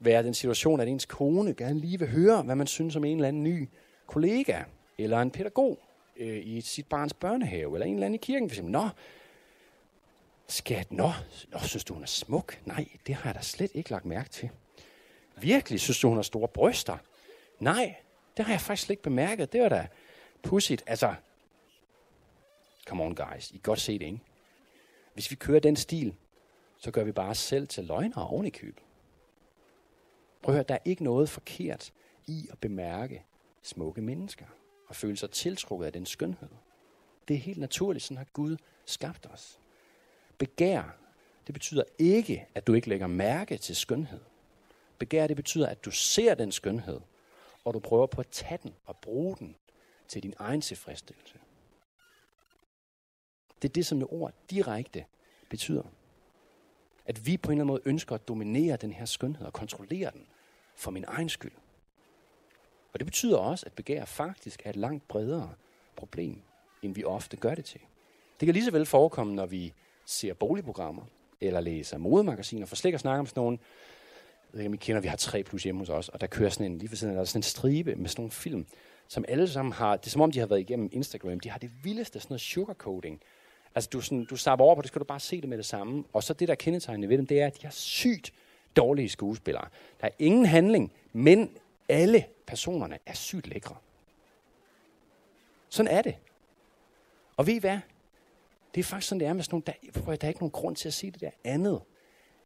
være den situation, at ens kone gerne lige vil høre, hvad man synes om en eller anden ny kollega, eller en pædagog øh, i sit barns børnehave, eller en eller anden i kirken, for eksempel. Nå, skat, nå, nå, synes du, hun er smuk? Nej, det har jeg da slet ikke lagt mærke til. Virkelig, synes du, hun har store bryster? Nej, det har jeg faktisk slet ikke bemærket. Det var da pudsigt. Altså, come on guys, I kan godt se det, ikke? Hvis vi kører den stil, så gør vi bare os selv til løgnere oven i køb. Prøv at høre, der er ikke noget forkert i at bemærke smukke mennesker og føle sig tiltrukket af den skønhed. Det er helt naturligt, sådan har Gud skabt os. Begær, det betyder ikke, at du ikke lægger mærke til skønhed. Begær, det betyder, at du ser den skønhed, og du prøver på at tage den og bruge den til din egen tilfredsstillelse. Det er det, som det ord direkte betyder. At vi på en eller anden måde ønsker at dominere den her skønhed og kontrollere den for min egen skyld. Og det betyder også, at begær faktisk er et langt bredere problem, end vi ofte gør det til. Det kan lige så vel forekomme, når vi ser boligprogrammer, eller læser modemagasiner, for slet ikke at snakke om sådan nogle, jeg ved ikke, om I kender, vi har tre plus hjemme hos os, og der kører sådan en, lige for siden, der er sådan en stribe med sådan nogle film, som alle sammen har, det er som om de har været igennem Instagram, de har det vildeste sådan noget sugarcoating. Altså du, sådan, du sapper over på det, skal du bare se det med det samme. Og så det, der kendetegnende ved dem, det er, at de har sygt dårlige skuespillere. Der er ingen handling, men alle personerne er sygt lækre. Sådan er det. Og ved I hvad? Det er faktisk sådan, det er med sådan nogle, der, der er ikke nogen grund til at sige det der andet,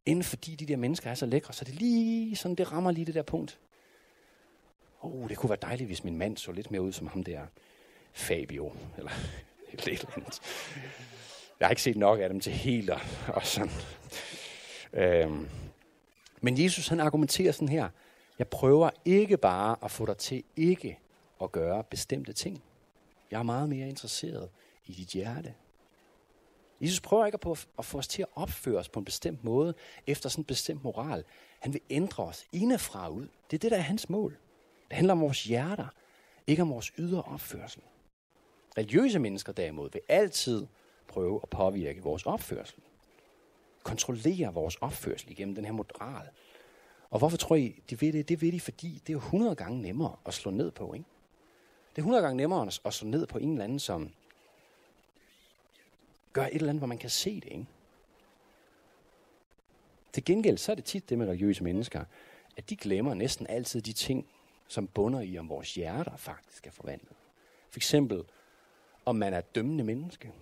end fordi de der mennesker er så lækre, så det lige sådan, det rammer lige det der punkt. Oh, det kunne være dejligt, hvis min mand så lidt mere ud som ham der Fabio, eller et eller andet. Jeg har ikke set nok af dem til helt og, og sådan. Øhm. Men Jesus han argumenterer sådan her. Jeg prøver ikke bare at få dig til ikke at gøre bestemte ting. Jeg er meget mere interesseret i dit hjerte. Jesus prøver ikke på at få os til at opføre os på en bestemt måde, efter sådan en bestemt moral. Han vil ændre os indefra ud. Det er det, der er hans mål. Det handler om vores hjerter, ikke om vores ydre opførsel. Religiøse mennesker derimod vil altid prøve at påvirke vores opførsel. Kontrollere vores opførsel igennem den her moral. Og hvorfor tror I, de ved det? Det ved de, fordi det er 100 gange nemmere at slå ned på, ikke? Det er 100 gange nemmere at slå ned på en eller anden, som gør et eller andet, hvor man kan se det, ikke? Til gengæld, så er det tit det med religiøse mennesker, at de glemmer næsten altid de ting, som bunder i, om vores hjerter faktisk er forvandlet. For eksempel, om man er dømmende menneske,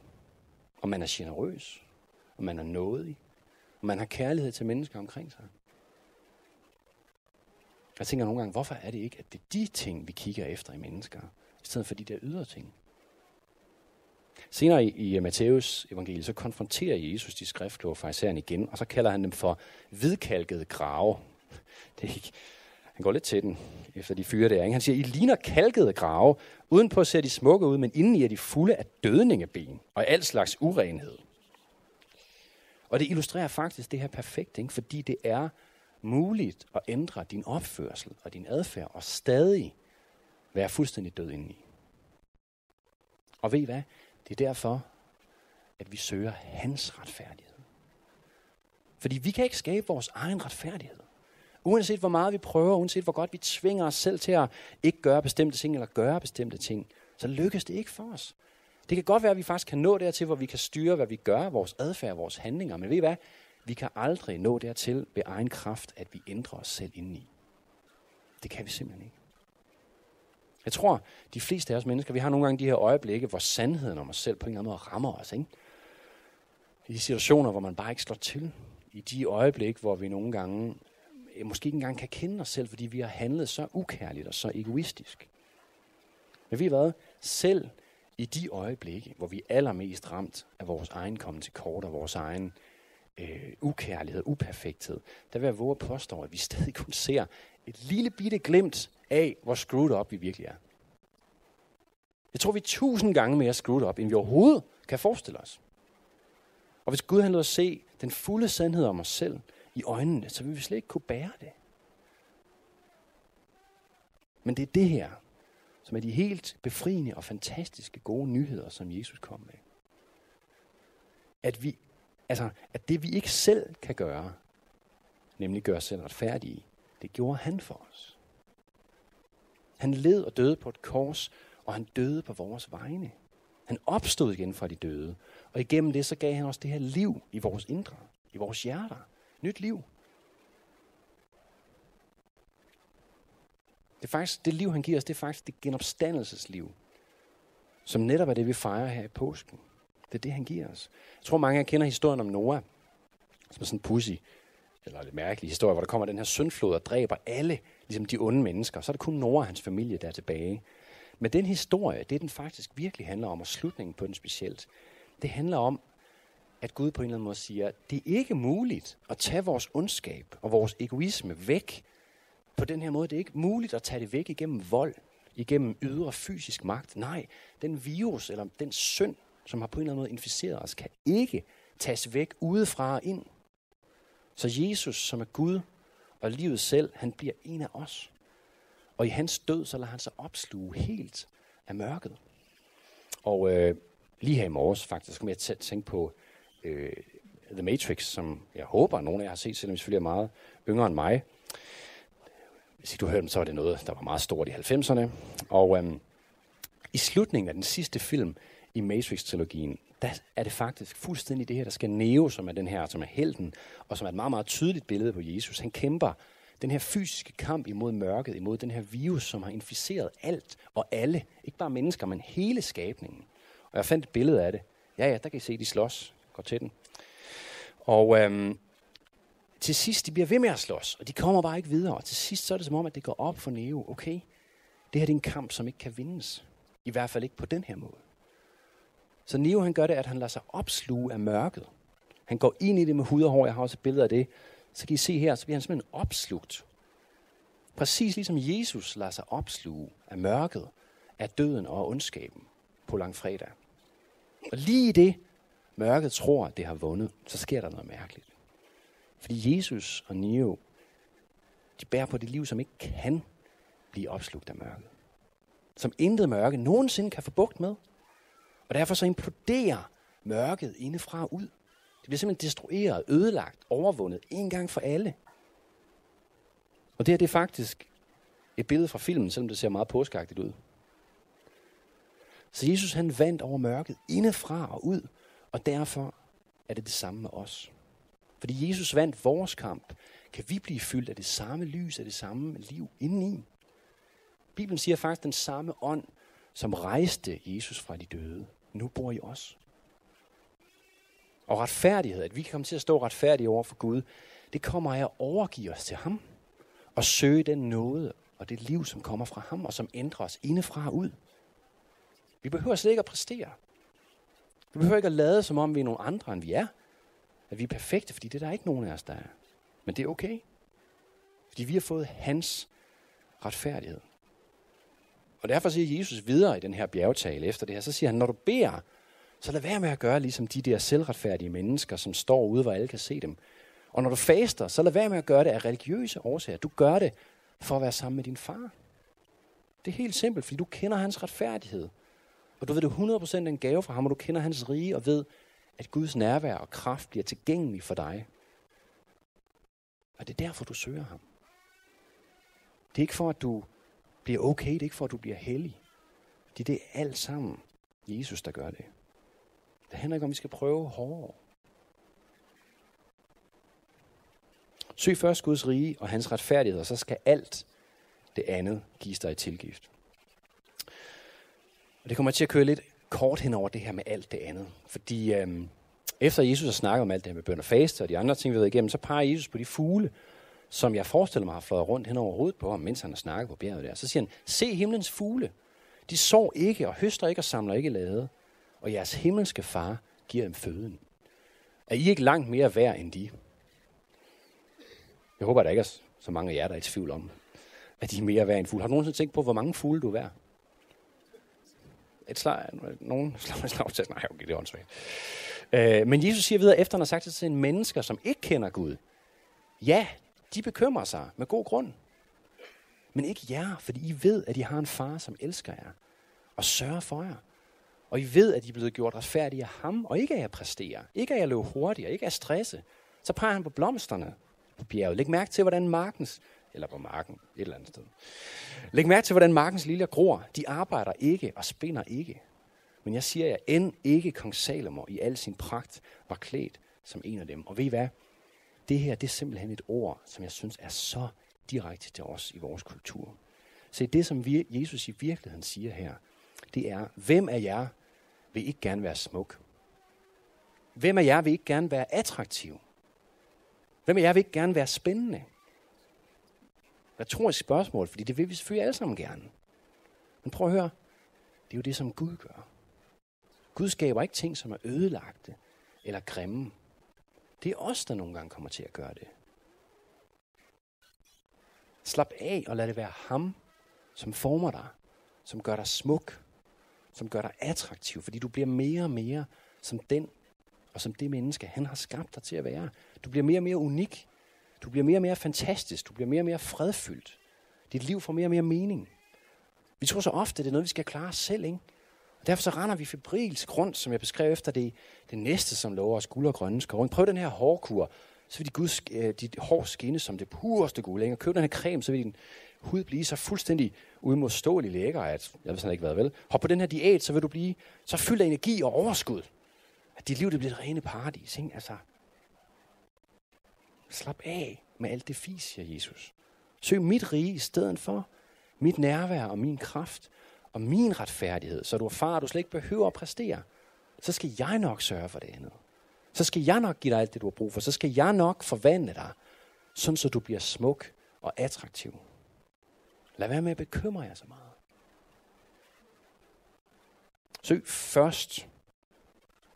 om man er generøs, om man er nådig, om man har kærlighed til mennesker omkring sig. Jeg tænker nogle gange, hvorfor er det ikke, at det er de ting, vi kigger efter i mennesker, i stedet for de der ydre ting? Senere i, i øh, Matthæus evangeliet, så konfronterer Jesus de skriftkloge farisæerne igen, og så kalder han dem for hvidkalkede grave. Det er ikke, han går lidt til den, efter de fyre der. Ikke? Han siger, I ligner kalkede grave. Udenpå ser de smukke ud, men indeni er de fulde af dødningeben og al slags urenhed. Og det illustrerer faktisk det her perfekt, ikke? fordi det er muligt at ændre din opførsel og din adfærd og stadig være fuldstændig død indeni. Og ved I hvad? Det er derfor, at vi søger hans retfærdighed. Fordi vi kan ikke skabe vores egen retfærdighed. Uanset hvor meget vi prøver, uanset hvor godt vi tvinger os selv til at ikke gøre bestemte ting eller gøre bestemte ting, så lykkes det ikke for os. Det kan godt være, at vi faktisk kan nå dertil, hvor vi kan styre, hvad vi gør, vores adfærd, vores handlinger. Men ved I hvad? Vi kan aldrig nå dertil ved egen kraft, at vi ændrer os selv indeni. Det kan vi simpelthen ikke. Jeg tror, de fleste af os mennesker, vi har nogle gange de her øjeblikke, hvor sandheden om os selv på en eller anden måde rammer os. Ikke? I de situationer, hvor man bare ikke slår til. I de øjeblikke, hvor vi nogle gange eh, måske ikke engang kan kende os selv, fordi vi har handlet så ukærligt og så egoistisk. Men vi har været selv i de øjeblikke, hvor vi er allermest ramt af vores egen komme til kort og vores egen øh, ukærlighed, uperfekthed, der vil jeg våge at påstå, at vi stadig kun ser et lille bitte glimt af, hvor screwed up vi virkelig er. Jeg tror, vi er tusind gange mere screwed up, end vi overhovedet kan forestille os. Og hvis Gud han lod os se den fulde sandhed om os selv i øjnene, så vil vi slet ikke kunne bære det. Men det er det her, som er de helt befriende og fantastiske gode nyheder, som Jesus kom med. at, vi, altså, at det vi ikke selv kan gøre, nemlig gøre os selv retfærdige, det gjorde han for os. Han led og døde på et kors, og han døde på vores vegne. Han opstod igen fra de døde, og igennem det så gav han os det her liv i vores indre, i vores hjerter. Nyt liv. Det er faktisk, det liv, han giver os, det er faktisk det genopstandelsesliv, som netop er det, vi fejrer her i påsken. Det er det, han giver os. Jeg tror, mange af jer kender historien om Noah, som er sådan en pussy, eller lidt mærkelig historie, hvor der kommer den her syndflod og dræber alle, ligesom de onde mennesker. Så er det kun Noah og hans familie, der er tilbage. Men den historie, det den faktisk virkelig handler om, og slutningen på den specielt, det handler om, at Gud på en eller anden måde siger, det er ikke muligt at tage vores ondskab og vores egoisme væk på den her måde. Det er ikke muligt at tage det væk igennem vold, igennem ydre fysisk magt. Nej, den virus eller den synd, som har på en eller anden måde inficeret os, kan ikke tages væk udefra og ind. Så Jesus, som er Gud og livet selv, han bliver en af os. Og i hans død, så lader han sig opsluge helt af mørket. Og øh, lige her i morges faktisk, kom jeg til at tænke på øh, The Matrix, som jeg håber, at af jer har set, selvom I selvfølgelig er meget yngre end mig. Hvis ikke du hørte dem, så var det noget, der var meget stort i 90'erne. Og øh, i slutningen af den sidste film i Matrix-trilogien, der er det faktisk fuldstændig det her, der skal Neo, som er den her, som er helten, og som er et meget, meget tydeligt billede på Jesus. Han kæmper den her fysiske kamp imod mørket, imod den her virus, som har inficeret alt og alle. Ikke bare mennesker, men hele skabningen. Og jeg fandt et billede af det. Ja, ja, der kan I se, de slås. Går til den. Og øhm, til sidst, de bliver ved med at slås, og de kommer bare ikke videre. Og til sidst, så er det som om, at det går op for Neo. Okay, det her det er en kamp, som ikke kan vindes. I hvert fald ikke på den her måde. Så Neo han gør det, at han lader sig opsluge af mørket. Han går ind i det med hud og hår. Jeg har også et billede af det. Så kan I se her, så bliver han simpelthen opslugt. Præcis ligesom Jesus lader sig opsluge af mørket, af døden og ondskaben på langfredag. Og lige i det, mørket tror, at det har vundet, så sker der noget mærkeligt. Fordi Jesus og Neo, de bærer på det liv, som ikke kan blive opslugt af mørket. Som intet mørke nogensinde kan få bugt med. Og derfor så imploderer mørket indefra ud. Det bliver simpelthen destrueret, ødelagt, overvundet, en gang for alle. Og det her det er faktisk et billede fra filmen, selvom det ser meget påskagtigt ud. Så Jesus han vandt over mørket indefra og ud, og derfor er det det samme med os. Fordi Jesus vandt vores kamp, kan vi blive fyldt af det samme lys, af det samme liv indeni. Bibelen siger faktisk, den samme ånd, som rejste Jesus fra de døde, nu bor i os. Og retfærdighed, at vi kan komme til at stå retfærdige over for Gud, det kommer af at overgive os til ham. Og søge den nåde og det liv, som kommer fra ham, og som ændrer os indefra og ud. Vi behøver slet ikke at præstere. Vi behøver ikke at lade, som om vi er nogle andre, end vi er. At vi er perfekte, fordi det er der ikke nogen af os, der er. Men det er okay. Fordi vi har fået hans retfærdighed. Og derfor siger Jesus videre i den her bjergtale efter det her, så siger han, når du beder, så lad være med at gøre ligesom de der selvretfærdige mennesker, som står ude, hvor alle kan se dem. Og når du faster, så lad være med at gøre det af religiøse årsager. Du gør det for at være sammen med din far. Det er helt simpelt, fordi du kender hans retfærdighed. Og du ved, det er 100% en gave fra ham, og du kender hans rige og ved, at Guds nærvær og kraft bliver tilgængelig for dig. Og det er derfor, du søger ham. Det er ikke for, at du bliver okay. Det er ikke for, at du bliver hellig. Det er alt sammen Jesus, der gør det. Det handler ikke om, at vi skal prøve hårdere. Søg først Guds rige og hans retfærdighed, og så skal alt det andet gives dig i tilgift. Og det kommer til at køre lidt kort hen over det her med alt det andet. Fordi øhm, efter Jesus har snakket om alt det her med bøn og faste og de andre ting, vi ved igennem, så peger Jesus på de fugle, som jeg forestiller mig har fløjet rundt hen over hovedet på ham, mens han har snakket på bjerget der. Så siger han, se himlens fugle. De sår ikke og høster ikke og samler ikke lade. Og jeres himmelske far giver dem føden. Er I ikke langt mere værd end de? Jeg håber, der ikke er så mange af jer, der er i tvivl om, at de er mere værd end fugle. Har du nogensinde tænkt på, hvor mange fugle du er værd? Et slag, nogen slag, slag til, nej, okay, det er åndssvagt. Øh, men Jesus siger videre, efter han har sagt det til en mennesker, som ikke kender Gud, ja, de bekymrer sig med god grund. Men ikke jer, fordi I ved, at I har en far, som elsker jer og sørger for jer. Og I ved, at I er blevet gjort retfærdige af ham, og ikke af at præstere, ikke af at løbe hurtigere, ikke af at stresse. Så peger han på blomsterne på bjerget. Læg mærke til, hvordan markens, eller på marken, et eller andet sted. Læg mærke til, hvordan markens liljer gror. De arbejder ikke og spinder ikke. Men jeg siger jer, end ikke kong Salomo i al sin pragt var klædt som en af dem. Og ved I hvad? Det her, det er simpelthen et ord, som jeg synes er så direkte til os i vores kultur. Så det, som vi, Jesus i virkeligheden siger her, det er, hvem af jer vil ikke gerne være smuk? Hvem af jer vil ikke gerne være attraktiv? Hvem af jer vil ikke gerne være spændende? Retorisk spørgsmål, fordi det vil vi selvfølgelig alle sammen gerne. Men prøv at høre, det er jo det, som Gud gør. Gud skaber ikke ting, som er ødelagte eller grimme. Det er os, der nogle gange kommer til at gøre det. Slap af og lad det være ham, som former dig, som gør dig smuk, som gør dig attraktiv, fordi du bliver mere og mere som den og som det menneske, han har skabt dig til at være. Du bliver mere og mere unik. Du bliver mere og mere fantastisk. Du bliver mere og mere fredfyldt. Dit liv får mere og mere mening. Vi tror så ofte, det er noget, vi skal klare os selv, ikke? Og derfor så render vi febrilsk rundt, som jeg beskrev efter det, det næste, som lover os guld og grønne skove. Prøv den her hårkur, så vil dit, Guds, øh, dit hår skinne som det pureste guld. Ikke? Køb den her creme, så vil din hud blive så fuldstændig uimodståelig lækker, at jeg ved sådan ikke hvad vel. Hop på den her diæt, så vil du blive så fyldt af energi og overskud. At dit liv det bliver et rene paradis. Ikke? Altså, slap af med alt det fis, siger Jesus. Søg mit rige i stedet for. Mit nærvær og min kraft og min retfærdighed, så du erfarer, at du slet ikke behøver at præstere. Så skal jeg nok sørge for det andet. Så skal jeg nok give dig alt det, du har brug for. Så skal jeg nok forvandle dig, sådan så du bliver smuk og attraktiv. Lad være med at bekymre jer så meget. Søg først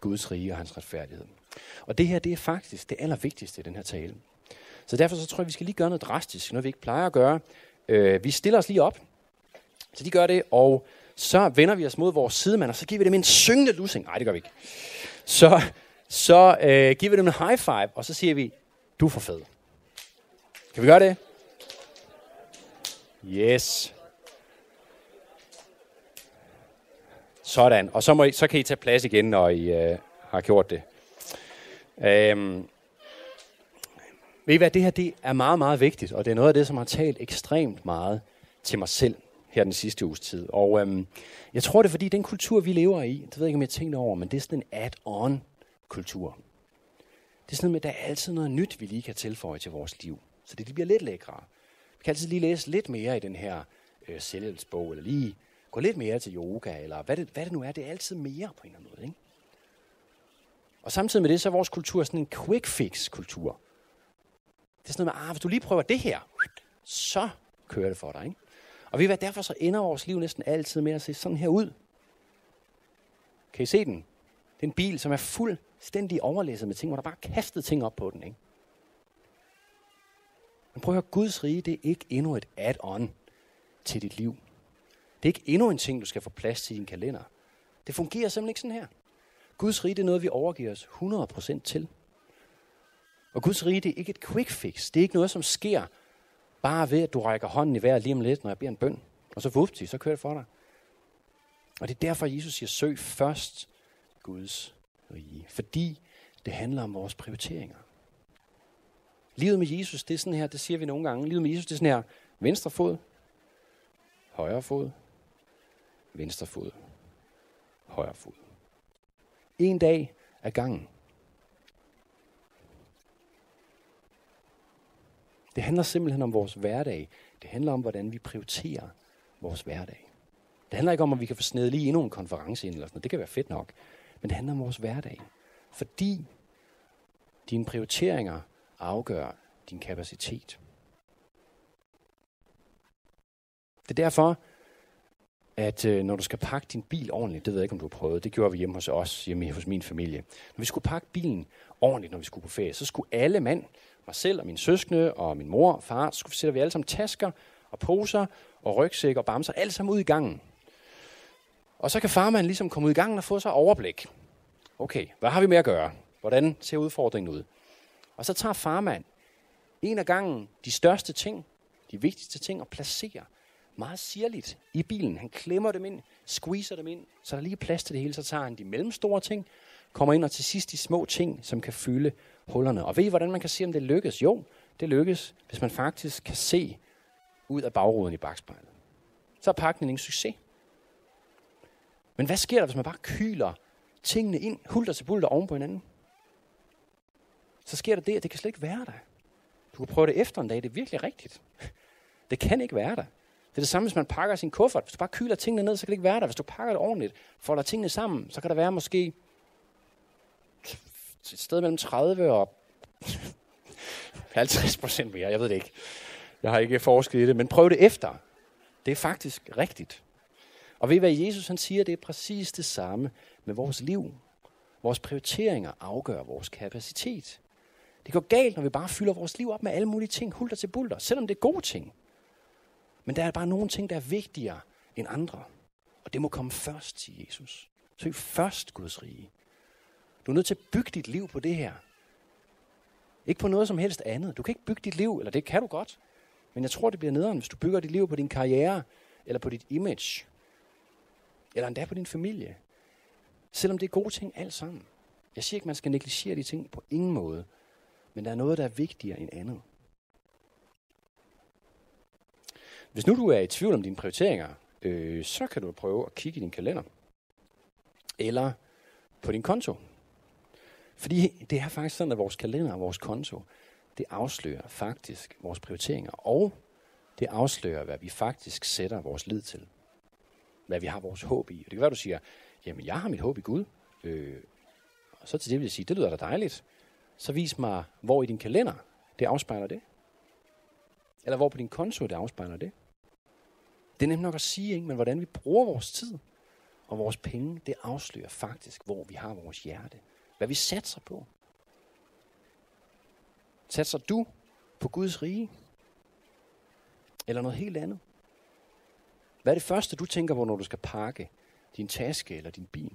Guds rige og hans retfærdighed. Og det her, det er faktisk det allervigtigste i den her tale. Så derfor så tror jeg, vi skal lige gøre noget drastisk, noget vi ikke plejer at gøre. Øh, vi stiller os lige op. Så de gør det, og så vender vi os mod vores sidemand, og så giver vi dem en syngende lussing. Nej, det gør vi ikke. Så, så øh, giver vi dem en high five, og så siger vi, du er for fed. Kan vi gøre det? Yes. Sådan. Og så, må I, så kan I tage plads igen, når I øh, har gjort det. Øhm. Ved I hvad, det her det er meget, meget vigtigt, og det er noget af det, som har talt ekstremt meget til mig selv her den sidste uges tid. Og øhm, jeg tror, det er fordi, den kultur, vi lever i, det ved jeg ikke, om jeg tænker over, men det er sådan en add-on kultur. Det er sådan noget med, at der er altid noget nyt, vi lige kan tilføje til vores liv. Så det bliver lidt lækre. Vi kan altid lige læse lidt mere i den her øh, selvhjælpsbog, eller lige gå lidt mere til yoga, eller hvad det, hvad det nu er. Det er altid mere på en eller anden måde. Ikke? Og samtidig med det, så er vores kultur sådan en quick fix kultur. Det er sådan noget med, ah, hvis du lige prøver det her, så kører det for dig. Ikke? Og vi hvad, derfor så ender vores liv næsten altid med at se sådan her ud. Kan I se den? Det er en bil, som er fuldstændig overlæsset med ting, hvor der bare er kastet ting op på den. Ikke? Men prøv at høre, Guds rige, det er ikke endnu et add-on til dit liv. Det er ikke endnu en ting, du skal få plads til i din kalender. Det fungerer simpelthen ikke sådan her. Guds rige, det er noget, vi overgiver os 100% til. Og Guds rige, det er ikke et quick fix. Det er ikke noget, som sker bare ved, at du rækker hånden i vejret lige om lidt, når jeg beder en bøn. Og så vupti, så kører det for dig. Og det er derfor, Jesus siger, søg først Guds rige. Fordi det handler om vores prioriteringer. Livet med Jesus, det er sådan her, det siger vi nogle gange. Livet med Jesus, det er sådan her, venstre fod, højre fod, venstre fod, højre fod. En dag ad gangen. Det handler simpelthen om vores hverdag. Det handler om, hvordan vi prioriterer vores hverdag. Det handler ikke om, at vi kan få snedet lige endnu en konference ind, eller sådan noget. Det kan være fedt nok. Men det handler om vores hverdag. Fordi dine prioriteringer afgør din kapacitet. Det er derfor, at øh, når du skal pakke din bil ordentligt, det ved jeg ikke, om du har prøvet, det gjorde vi hjemme hos os, hjemme hos min familie. Når vi skulle pakke bilen ordentligt, når vi skulle på ferie, så skulle alle mand, mig selv og min søskende og min mor og far, så skulle, sætter vi alle sammen tasker og poser og rygsæk og bamser, alle sammen ud i gangen. Og så kan farmand ligesom komme ud i gangen og få sig overblik. Okay, hvad har vi med at gøre? Hvordan ser udfordringen ud? Og så tager farmand en af gangen de største ting, de vigtigste ting, og placerer meget sirligt i bilen. Han klemmer dem ind, squeezer dem ind, så der lige er plads til det hele. Så tager han de mellemstore ting, kommer ind og til sidst de små ting, som kan fylde hullerne. Og ved I, hvordan man kan se, om det lykkes? Jo, det lykkes, hvis man faktisk kan se ud af bagruden i bagspejlet. Så er pakningen en succes. Men hvad sker der, hvis man bare kyler tingene ind, hulter til bulter oven på hinanden? Så sker der det, at det kan slet ikke være der. Du kan prøve det efter en dag, det er virkelig rigtigt. Det kan ikke være der. Det er det samme, hvis man pakker sin kuffert. Hvis du bare kyler tingene ned, så kan det ikke være der. Hvis du pakker det ordentligt, folder tingene sammen, så kan der være måske et sted mellem 30 og 50 procent mere. Jeg ved det ikke. Jeg har ikke forsket i det, men prøv det efter. Det er faktisk rigtigt. Og ved I, hvad Jesus han siger? Det er præcis det samme med vores liv. Vores prioriteringer afgør vores kapacitet. Det går galt, når vi bare fylder vores liv op med alle mulige ting, hulter til bulter, selvom det er gode ting. Men der er bare nogle ting, der er vigtigere end andre. Og det må komme først til Jesus. Søg først Guds rige. Du er nødt til at bygge dit liv på det her. Ikke på noget som helst andet. Du kan ikke bygge dit liv, eller det kan du godt. Men jeg tror, det bliver nederen, hvis du bygger dit liv på din karriere, eller på dit image, eller endda på din familie. Selvom det er gode ting alt sammen. Jeg siger ikke, man skal negligere de ting på ingen måde. Men der er noget, der er vigtigere end andet. Hvis nu du er i tvivl om dine prioriteringer, øh, så kan du prøve at kigge i din kalender. Eller på din konto. Fordi det er faktisk sådan, at vores kalender og vores konto, det afslører faktisk vores prioriteringer. Og det afslører, hvad vi faktisk sætter vores lid til. Hvad vi har vores håb i. Og det kan være, du siger, jamen jeg har mit håb i Gud. Øh, og så til det vil jeg sige, det lyder da dejligt. Så vis mig, hvor i din kalender det afspejler det. Eller hvor på din konto det afspejler det. Det er nemt nok at sige, ikke? men hvordan vi bruger vores tid og vores penge, det afslører faktisk, hvor vi har vores hjerte. Hvad vi satser på. Satser du på Guds rige? Eller noget helt andet? Hvad er det første, du tænker på, når du skal pakke din taske eller din bil?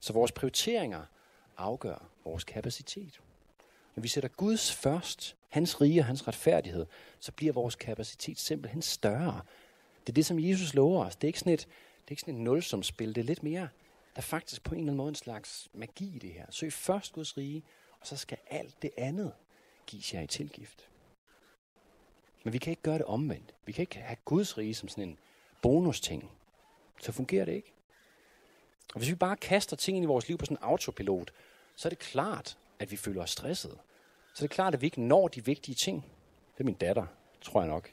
Så vores prioriteringer afgør vores kapacitet. Når vi sætter Guds først, hans rige og hans retfærdighed, så bliver vores kapacitet simpelthen større. Det er det, som Jesus lover os. Det er ikke sådan et, det er ikke sådan et nulsumspil. Det er lidt mere, der er faktisk på en eller anden måde en slags magi i det her. Søg først Guds rige, og så skal alt det andet gives jer i tilgift. Men vi kan ikke gøre det omvendt. Vi kan ikke have Guds rige som sådan en bonusting. Så fungerer det ikke. Og hvis vi bare kaster ting ind i vores liv på sådan en autopilot, så er det klart, at vi føler os stresset. Så er det klart, at vi ikke når de vigtige ting. Det er min datter, tror jeg nok.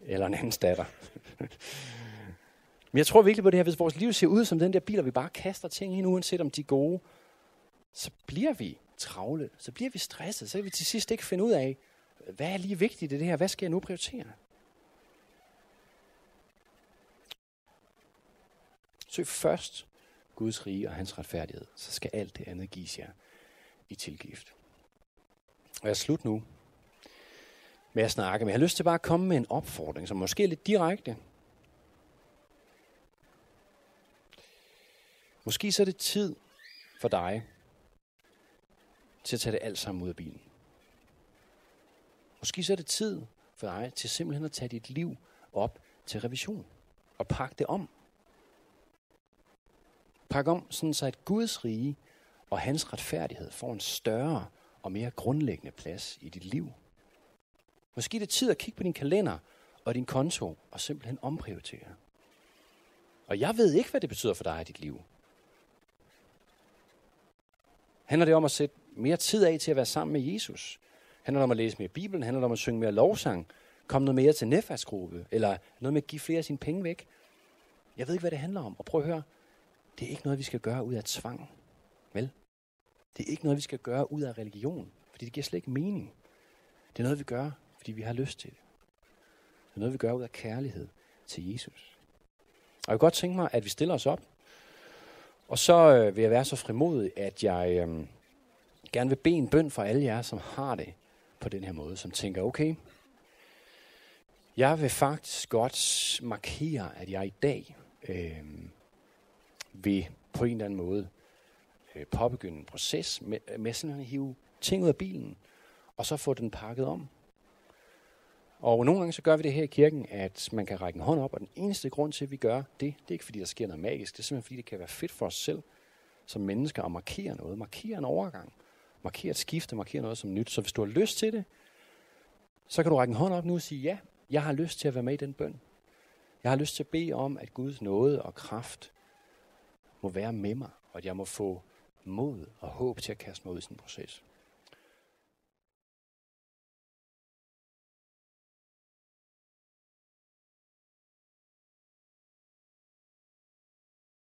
Eller en andens datter. Men jeg tror virkelig på det her, hvis vores liv ser ud som den der bil, og vi bare kaster ting ind, uanset om de er gode, så bliver vi travle, så bliver vi stresset, så kan vi til sidst ikke finde ud af, hvad er lige vigtigt i det her, hvad skal jeg nu prioritere? Søg først Guds rige og hans retfærdighed, så skal alt det andet gives jer i tilgift. Og jeg er slut nu med at snakke, men jeg har lyst til bare at komme med en opfordring, som måske er lidt direkte. Måske så er det tid for dig til at tage det alt sammen ud af bilen. Måske så er det tid for dig til simpelthen at tage dit liv op til revision og pakke det om. Pak om, sådan så at Guds rige og hans retfærdighed får en større og mere grundlæggende plads i dit liv. Måske er det tid at kigge på din kalender og din konto og simpelthen omprioritere. Og jeg ved ikke, hvad det betyder for dig i dit liv. Handler det om at sætte mere tid af til at være sammen med Jesus? Handler det om at læse mere Bibelen? Handler det om at synge mere lovsang? Komme noget mere til netværksgruppe? Eller noget med at give flere af sine penge væk? Jeg ved ikke, hvad det handler om. Og prøv at høre. Det er ikke noget, vi skal gøre ud af tvang. Vel? Det er ikke noget, vi skal gøre ud af religion. Fordi det giver slet ikke mening. Det er noget, vi gør, fordi vi har lyst til det. Det er noget, vi gør ud af kærlighed til Jesus. Og jeg kunne godt tænke mig, at vi stiller os op. Og så øh, vil jeg være så frimodig, at jeg øh, gerne vil bede en bøn for alle jer, som har det på den her måde, som tænker, okay, jeg vil faktisk godt markere, at jeg i dag øh, vil på en eller anden måde øh, påbegynde en proces med, med sådan at hive ting ud af bilen, og så få den pakket om. Og nogle gange så gør vi det her i kirken, at man kan række en hånd op, og den eneste grund til, at vi gør det, det er ikke fordi, der sker noget magisk. Det er simpelthen fordi, det kan være fedt for os selv som mennesker at markere noget. Markere en overgang. Markere et skifte, markere noget som nyt. Så hvis du har lyst til det, så kan du række en hånd op nu og sige, ja, jeg har lyst til at være med i den bøn. Jeg har lyst til at bede om, at Guds nåde og kraft må være med mig, og at jeg må få mod og håb til at kaste mig ud i sådan en proces.